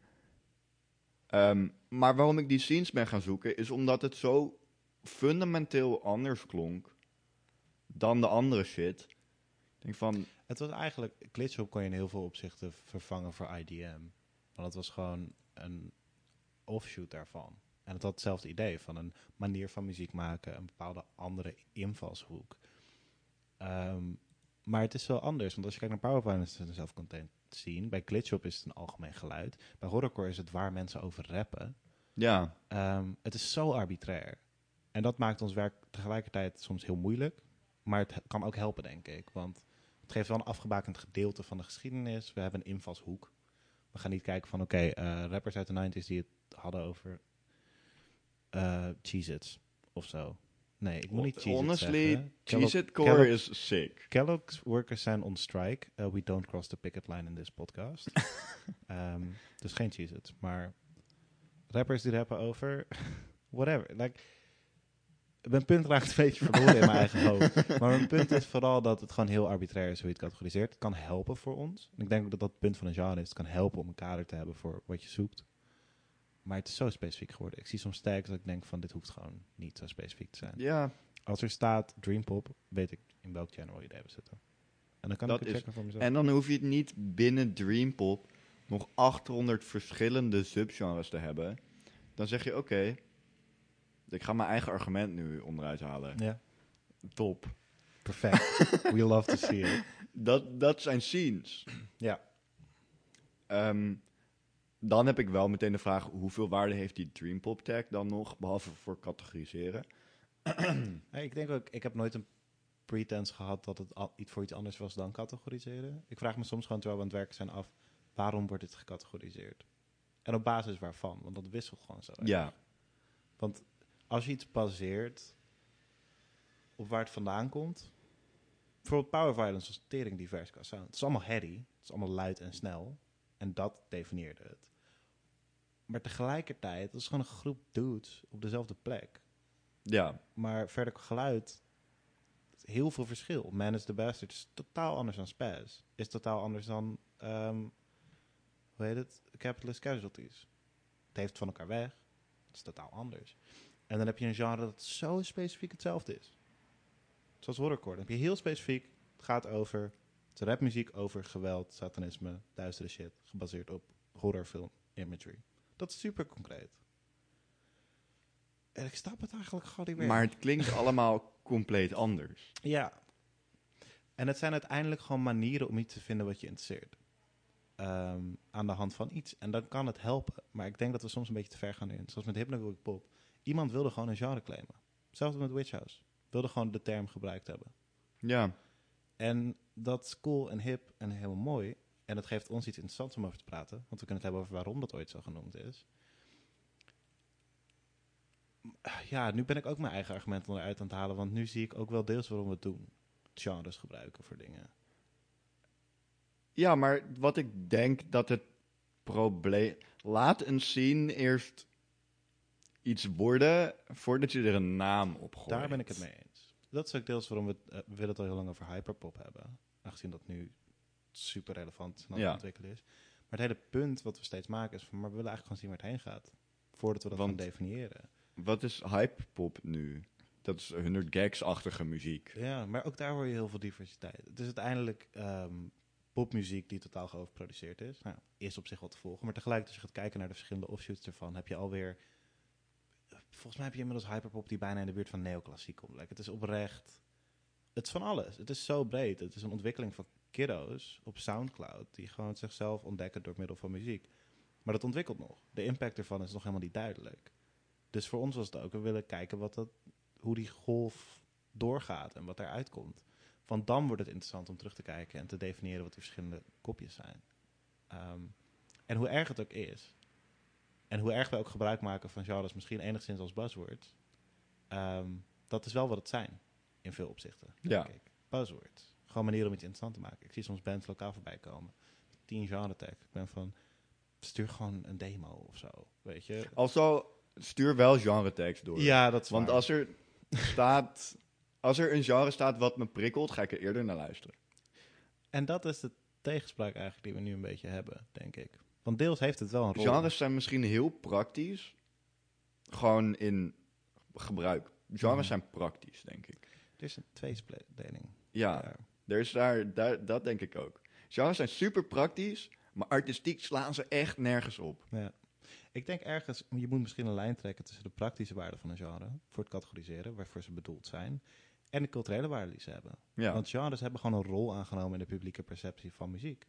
Ehm, maar waarom ik die scenes ben gaan zoeken, is omdat het zo fundamenteel anders klonk dan de andere shit. Denk van, Het was eigenlijk, Glitchhop kon je in heel veel opzichten vervangen voor IDM. Want het was gewoon een offshoot daarvan. En het had hetzelfde idee van een manier van muziek maken, een bepaalde andere invalshoek. Ehm, maar het is wel anders, want als je kijkt naar Power Violence, is het een zelfcontained scene. Bij Glitchhop is het een algemeen geluid. Bij Horrorcore is het waar mensen over rappen. ja, Ehm, het is zo arbitrair. En dat maakt ons werk tegelijkertijd soms heel moeilijk. Maar het he- kan ook helpen, denk ik. Want het geeft wel een afgebakend gedeelte van de geschiedenis. We hebben een invalshoek. We gaan niet kijken van, oké, eh, rappers uit de 90s die het hadden over eh Cheez-Its of zo. Nee, ik moet niet Cheez-Its honestly, zeggen. Kellogg- Cheez It Core Kellogg- is sick. Kellogg's workers zijn on strike. Uh, we don't cross the picket line in this podcast. Ehm, dus geen Cheez-Its. Maar rappers die rappen over... whatever. Like, mijn punt raakt een beetje verloren in mijn eigen hoofd. Maar mijn punt is vooral dat het gewoon heel arbitrair is hoe je het categoriseert. Het kan helpen voor ons. En ik denk ook dat dat het punt van een genre is. Het kan helpen om een kader te hebben voor wat je zoekt. Maar het is zo specifiek geworden. Ik zie soms stijgers dat ik denk van dit hoeft gewoon niet zo specifiek te zijn. Ja, Als er staat Dream Pop, weet ik in welk channel je hebben zitten. En dan kan Dat ik het checken voor mezelf. En dan hoef je het niet binnen Dreampop nog 800 verschillende subgenres te hebben. Dan zeg je, oké, ik ga mijn eigen argument nu onderuit halen. ja, Top. perfect. We love to see it. Dat, dat zijn scenes. Ja. Ehm, dan heb ik wel meteen de vraag, hoeveel waarde heeft die Dreampop tag dan nog, behalve voor categoriseren? Hey, ik denk ook, ik heb nooit een pretense gehad dat het iets voor iets anders was dan categoriseren. Ik vraag me soms gewoon terwijl we aan het werken zijn af, waarom wordt dit gecategoriseerd? En op basis waarvan? Want dat wisselt gewoon zo. Ja, Want als je iets baseert op waar het vandaan komt. Bijvoorbeeld Power Violence was tering divers qua sound. Het is allemaal heady. Het is allemaal luid en snel. En dat definieerde het. Maar tegelijkertijd, het is gewoon een groep dudes op dezelfde plek. ja, Maar verder geluid, heel veel verschil. Man is the Bastard is totaal anders dan Spaz. Is totaal anders dan, ehm, hoe heet het? Capitalist Casualties. Het heeft van elkaar weg. Het is totaal anders. En dan heb je een genre dat zo specifiek hetzelfde is. Zoals horrorcore. Dan heb je heel specifiek, het gaat over, het rapmuziek over geweld, satanisme, duistere shit. Gebaseerd op horrorfilm imagery. Dat is super concreet. En ik snap het eigenlijk gewoon niet meer. maar het klinkt allemaal compleet anders. Ja. En het zijn uiteindelijk gewoon manieren om iets te vinden wat je interesseert. Ehm, aan de hand van iets. En dan kan het helpen. Maar ik denk dat we soms een beetje te ver gaan in. Zoals met Hypnagogic Pop. Iemand wilde gewoon een genre claimen. Zelfs met Witch House. Wilde gewoon de term gebruikt hebben. Ja, En dat is cool en hip en helemaal mooi. En het geeft ons iets interessants om over te praten. Want we kunnen het hebben over waarom dat ooit zo genoemd is. Ja, nu ben ik ook mijn eigen argumenten eruit aan het halen. Want nu zie ik ook wel deels waarom we het doen. Genres gebruiken voor dingen. Ja, maar wat ik denk dat het probleem... Laat een scene eerst iets worden voordat je er een naam op gooit. Daar ben ik het mee eens. Dat is ook deels waarom we, eh, we willen het al heel lang over hyperpop hebben. Aangezien dat nu super relevant het Ja. ontwikkelen is. Maar het hele punt wat we steeds maken is van... maar we willen eigenlijk gewoon zien waar het heen gaat. Voordat we dat Want- gaan definiëren. Wat is hyperpop nu? Dat is 100 gags-achtige muziek. Ja, maar ook daar hoor je heel veel diversiteit. Het is uiteindelijk ehm, popmuziek die totaal geoverproduceerd is. Nou, is op zich wat te volgen. Maar tegelijk, als je gaat kijken naar de verschillende offshoots ervan, heb je alweer... Volgens mij heb je inmiddels hyperpop die bijna in de buurt van neoclassiek komt. Like, het is oprecht... Het is van alles. Het is zo breed. Het is een ontwikkeling van kiddo's op Soundcloud... die gewoon zichzelf ontdekken door middel van muziek. Maar dat ontwikkelt nog. De impact ervan is nog helemaal niet duidelijk. Dus voor ons was het ook, we willen kijken wat dat, hoe die golf doorgaat en wat eruit komt. Want dan wordt het interessant om terug te kijken en te definiëren wat die verschillende kopjes zijn. Ehm, en hoe erg het ook is. En hoe erg wij ook gebruik maken van genres, misschien enigszins als buzzwords. ehm, dat is wel wat het zijn, in veel opzichten. Ja. Buzzwords. Gewoon manieren om iets interessant te maken. Ik zie soms bands lokaal voorbij komen. Tien genre tag. Ik ben van, stuur gewoon een demo of zo. Weet je? Also, stuur wel genre tekst door. Ja, dat is Want waar. als er staat... Als er een genre staat wat me prikkelt, ga ik er eerder naar luisteren. En dat is de tegenspraak eigenlijk die we nu een beetje hebben, denk ik. Want deels heeft het wel een rol. Genres zijn misschien heel praktisch. Gewoon in gebruik. Genres Mhm. zijn praktisch, denk ik. Er is een tweesplitting. Ja, er is daar, daar, dat denk ik ook. Genres zijn super praktisch, maar artistiek slaan ze echt nergens op. Ja. Ik denk ergens, je moet misschien een lijn trekken tussen de praktische waarde van een genre, voor het categoriseren, waarvoor ze bedoeld zijn, en de culturele waarde die ze hebben. Ja, Want genres hebben gewoon een rol aangenomen in de publieke perceptie van muziek.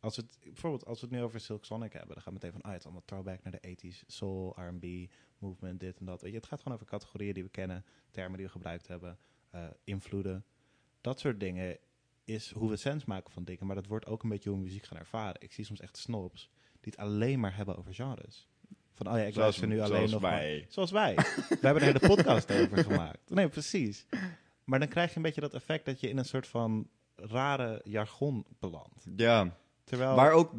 Als we het, bijvoorbeeld, als we het nu over Silk Sonic hebben, dan gaan we meteen van, ah, het is allemaal throwback naar de 80s, soul, R&B, movement, dit en dat. Weet je, het gaat gewoon over categorieën die we kennen, termen die we gebruikt hebben, eh, invloeden. Dat soort dingen is hoe we sens maken van dingen, maar dat wordt ook een beetje hoe we muziek gaan ervaren. Ik zie soms echt snobs die het alleen maar hebben over genres. Van, oh ja, ik Zoals- luister nu alleen nog maar- wij. Zoals wij. we hebben een hele podcast over gemaakt. Nee, precies. Maar dan krijg je een beetje dat effect dat je in een soort van rare jargon belandt. ja. Terwijl, waar ook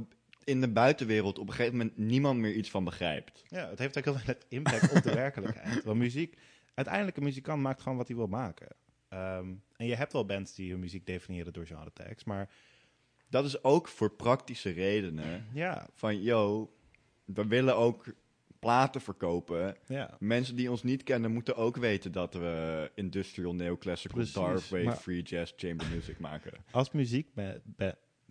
in de buitenwereld op een gegeven moment niemand meer iets van begrijpt. ja, het heeft ook heel veel impact op de werkelijkheid. Want muziek, uiteindelijk een muzikant maakt gewoon wat hij wil maken. Ehm, en je hebt wel bands die hun muziek definiëren door genre tags, maar Dat is ook voor praktische redenen. ja, Van, yo, we willen ook platen verkopen. ja. Mensen die ons niet kennen moeten ook weten dat we industrial, neoclassical, darkwave, maar- free jazz, chamber music maken. Als muziek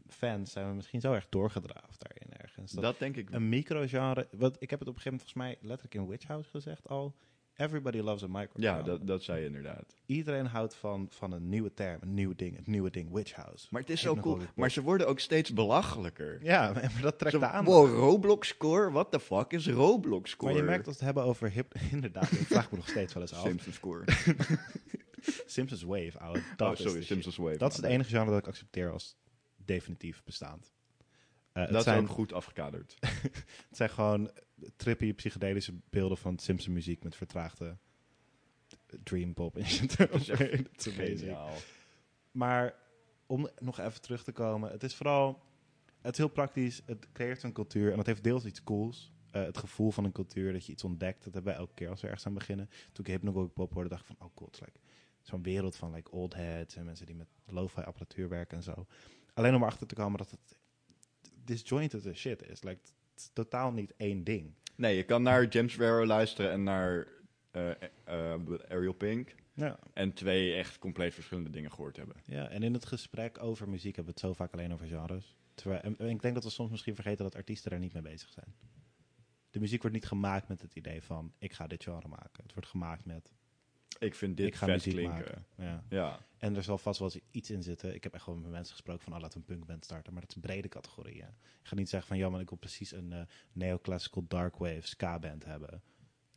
fans zijn we misschien zo erg doorgedraafd daarin ergens. Dat Dat denk ik. een microgenre. Wat ik heb het op een gegeven moment volgens mij letterlijk in Witch House gezegd al. Everybody loves a microgenre. Ja, dat, dat zei je inderdaad. Iedereen houdt van, van een nieuwe term, een nieuw ding, het nieuwe ding, Witch House. Maar het is zo cool. Maar ze worden ook steeds belachelijker. Ja, maar dat trekt Zo, de aandacht. wow, Roblox score? What the fuck is Roblox score? Maar je merkt als we het hebben over hip... Inderdaad, ik vraag me nog steeds wel eens af. Simpsons score. Simpsons Wave, ouwe. Dat oh, sorry, Simpsons. Wave. Dat is het enige genre dat ik accepteer als definitief bestaand. Eh, het, Dat zijn, is ook goed afgekaderd. het zijn gewoon trippy, psychedelische beelden van Simpson muziek met vertraagde dream pop Het amazing. Geniaal. Maar om nog even terug te komen, het is vooral, het is heel praktisch, het creëert een cultuur en dat heeft deels iets cools. Eh, het gevoel van een cultuur, dat je iets ontdekt, dat hebben wij elke keer als we ergens aan beginnen. Toen ik Hypnagogic Pop hoorde, dacht ik van, oh cool, het is like, zo'n wereld van like old heads en mensen die met lo-fi apparatuur werken en zo. Alleen om erachter te komen dat het disjointed as shit is. Like, het is totaal niet één ding. Nee, je kan naar James Sparrow luisteren en naar eh, Ariel Pink. Ja. En twee echt compleet verschillende dingen gehoord hebben. Ja, en in het gesprek over muziek hebben we het zo vaak alleen over genres. Terwijl, en, en ik denk dat we soms misschien vergeten dat artiesten daar niet mee bezig zijn. De muziek wordt niet gemaakt met het idee van, ik ga dit genre maken. Het wordt gemaakt met, Ik vind dit ik ga muziek klinken. maken. Ja. Ja. En er zal vast wel eens iets in zitten. Ik heb echt gewoon met mensen gesproken van, oh, laten we een punkband starten. Maar dat is een brede categorie. hè. Ik ga niet zeggen van, ja, maar ik wil precies een eh, neoclassical darkwave ska band hebben.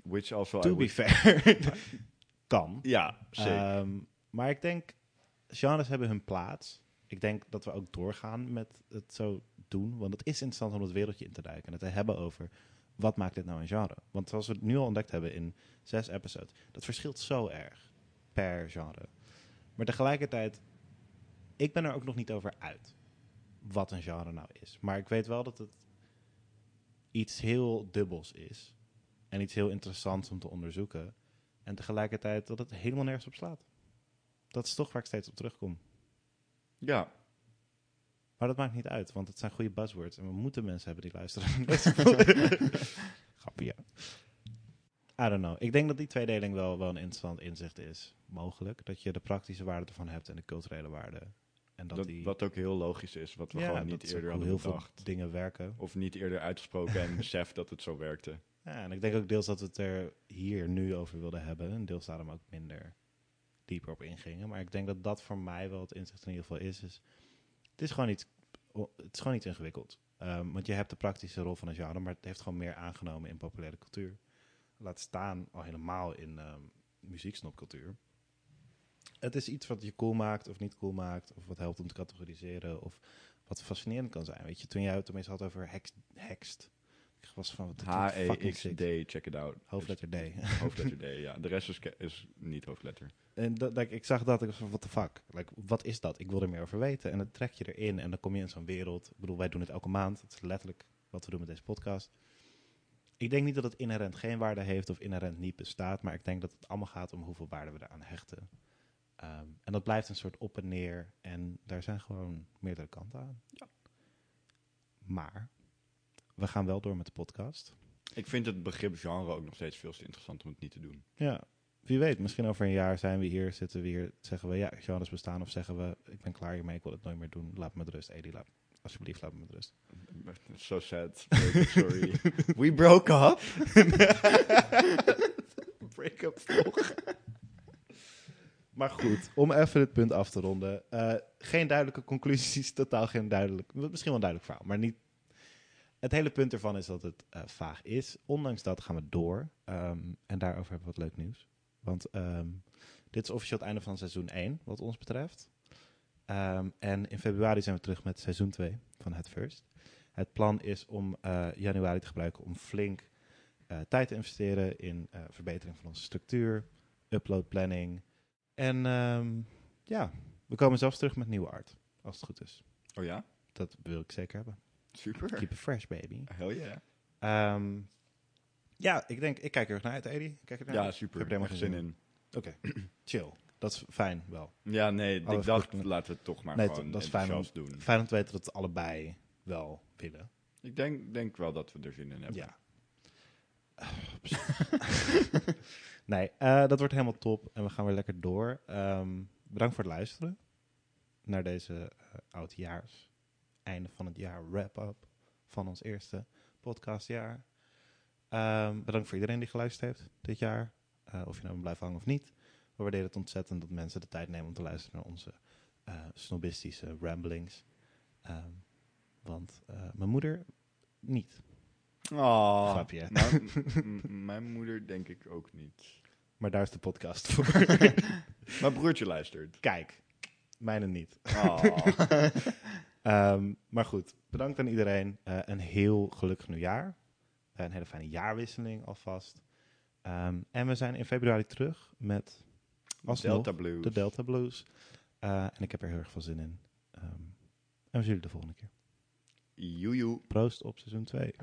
Which also I to be fair. kan. Ja, zeker. Ehm, maar ik denk, genres hebben hun plaats. Ik denk dat we ook doorgaan met het zo doen. Want het is interessant om het wereldje in te duiken. En het te hebben over wat maakt dit nou een genre. Want zoals we het nu al ontdekt hebben in zes episodes. Dat verschilt zo erg per genre. Maar tegelijkertijd, ik ben er ook nog niet over uit. Wat een genre nou is. Maar ik weet wel dat het iets heel dubbels is. En iets heel interessants om te onderzoeken. En tegelijkertijd dat het helemaal nergens op slaat. Dat is toch waar ik steeds op terugkom. Ja, Maar dat maakt niet uit, want het zijn goede buzzwords. En we moeten mensen hebben die luisteren. Grappig, ja. I don't know. Ik denk dat die tweedeling wel, wel een interessant inzicht is. Mogelijk. Dat je de praktische waarde ervan hebt en de culturele waarde. En dat, dat, die... wat ook heel logisch is, wat we Ja, gewoon niet eerder hadden heel bedacht. veel dingen werken. Of niet eerder uitgesproken en beseft dat het zo werkte. Ja, en ik denk ook deels dat we het er hier nu over wilden hebben. En deels daarom ook minder dieper op ingingen. Maar ik denk dat dat voor mij wel het inzicht in ieder geval is. is het, is gewoon iets, het is gewoon iets ingewikkeld. Ehm, want je hebt de praktische rol van een genre, maar het heeft gewoon meer aangenomen in populaire cultuur. Laat staan al helemaal in ehm muzieksnopcultuur. Het is iets wat je cool maakt of niet cool maakt. Of wat helpt om te categoriseren. Of wat fascinerend kan zijn. Weet je, toen jij het tenminste had over hex, hekst. Ik was van, wat. H-E-X-D, check it out. Hoofdletter D. Hoofdletter D, ja. De rest is, is niet hoofdletter. En dat, like, ik zag dat, ik was van, what the fuck? Like, wat is dat? Ik wil er meer over weten. En dan trek je erin en dan kom je in zo'n wereld. Ik bedoel, wij doen het elke maand. Het is letterlijk wat we doen met deze podcast. Ik denk niet dat het inherent geen waarde heeft of inherent niet bestaat. Maar ik denk dat het allemaal gaat om hoeveel waarde we eraan hechten. Ehm, en dat blijft een soort op en neer. En daar zijn gewoon meerdere kanten aan. Ja. Maar we gaan wel door met de podcast. Ik vind het begrip genre ook nog steeds veel te interessant om het niet te doen. Ja, wie weet, misschien over een jaar zijn we hier, zitten we hier, zeggen we ja, genres bestaan. Of zeggen we, ik ben klaar hiermee, ik wil het nooit meer doen. Laat me met rust, Edi, laat, alsjeblieft, laat me met rust. So sad. Sorry. We broke up. Break-up Maar goed, om even het punt af te ronden. Eh, geen duidelijke conclusies, totaal geen duidelijk, misschien wel een duidelijk verhaal, maar niet. Het hele punt ervan is dat het eh, vaag is. Ondanks dat gaan we door. Ehm, en daarover hebben we wat leuk nieuws. Want ehm, dit is officieel het einde van seizoen 1, wat ons betreft. Ehm, en in februari zijn we terug met seizoen 2 van Het First. Het plan is om eh, januari te gebruiken om flink eh, tijd te investeren in verbetering van onze structuur, upload planning. En ja, we komen zelfs terug met nieuwe art, als het goed is. Oh ja? Dat wil ik zeker hebben. Super. Keep it fresh, baby. Hell yeah. Ehm, ja, ik denk, ik kijk er erg naar uit, Edi. Kijk er naar Ja, uit? super. Ik heb er helemaal zin in. Oké, chill. Dat is fijn wel. Ja, nee, Alle ik dacht, laten we het toch maar Nee, gewoon dat is fijn om- doen. Fijn om te weten dat we allebei wel willen. Ik denk, denk wel dat we er zin in hebben. Ja. nee, eh, dat wordt helemaal top en we gaan weer lekker door. Ehm, bedankt voor het luisteren naar deze eh, oudjaars, einde van het jaar wrap-up van ons eerste podcastjaar. Ehm, bedankt voor iedereen die geluisterd heeft dit jaar. Eh, of je nou blijft hangen of niet. We waarderen het ontzettend dat mensen de tijd nemen om te luisteren naar onze eh, snobistische ramblings. Ehm, want eh, mijn moeder niet. Oh, Grapje. M- mijn moeder denk ik ook niet. Maar daar is de podcast voor. Mijn broertje luistert. Kijk, mijne niet. Oh. Ehm, maar goed, bedankt aan iedereen. Eh, een heel gelukkig nieuwjaar. Eh, een hele fijne jaarwisseling alvast. Ehm, en we zijn in februari terug met alsnog Delta Blues. de Delta Blues. Eh, en ik heb er heel erg veel zin in. Ehm, en we zien jullie de volgende keer. Joejoe. Proost op seizoen 2.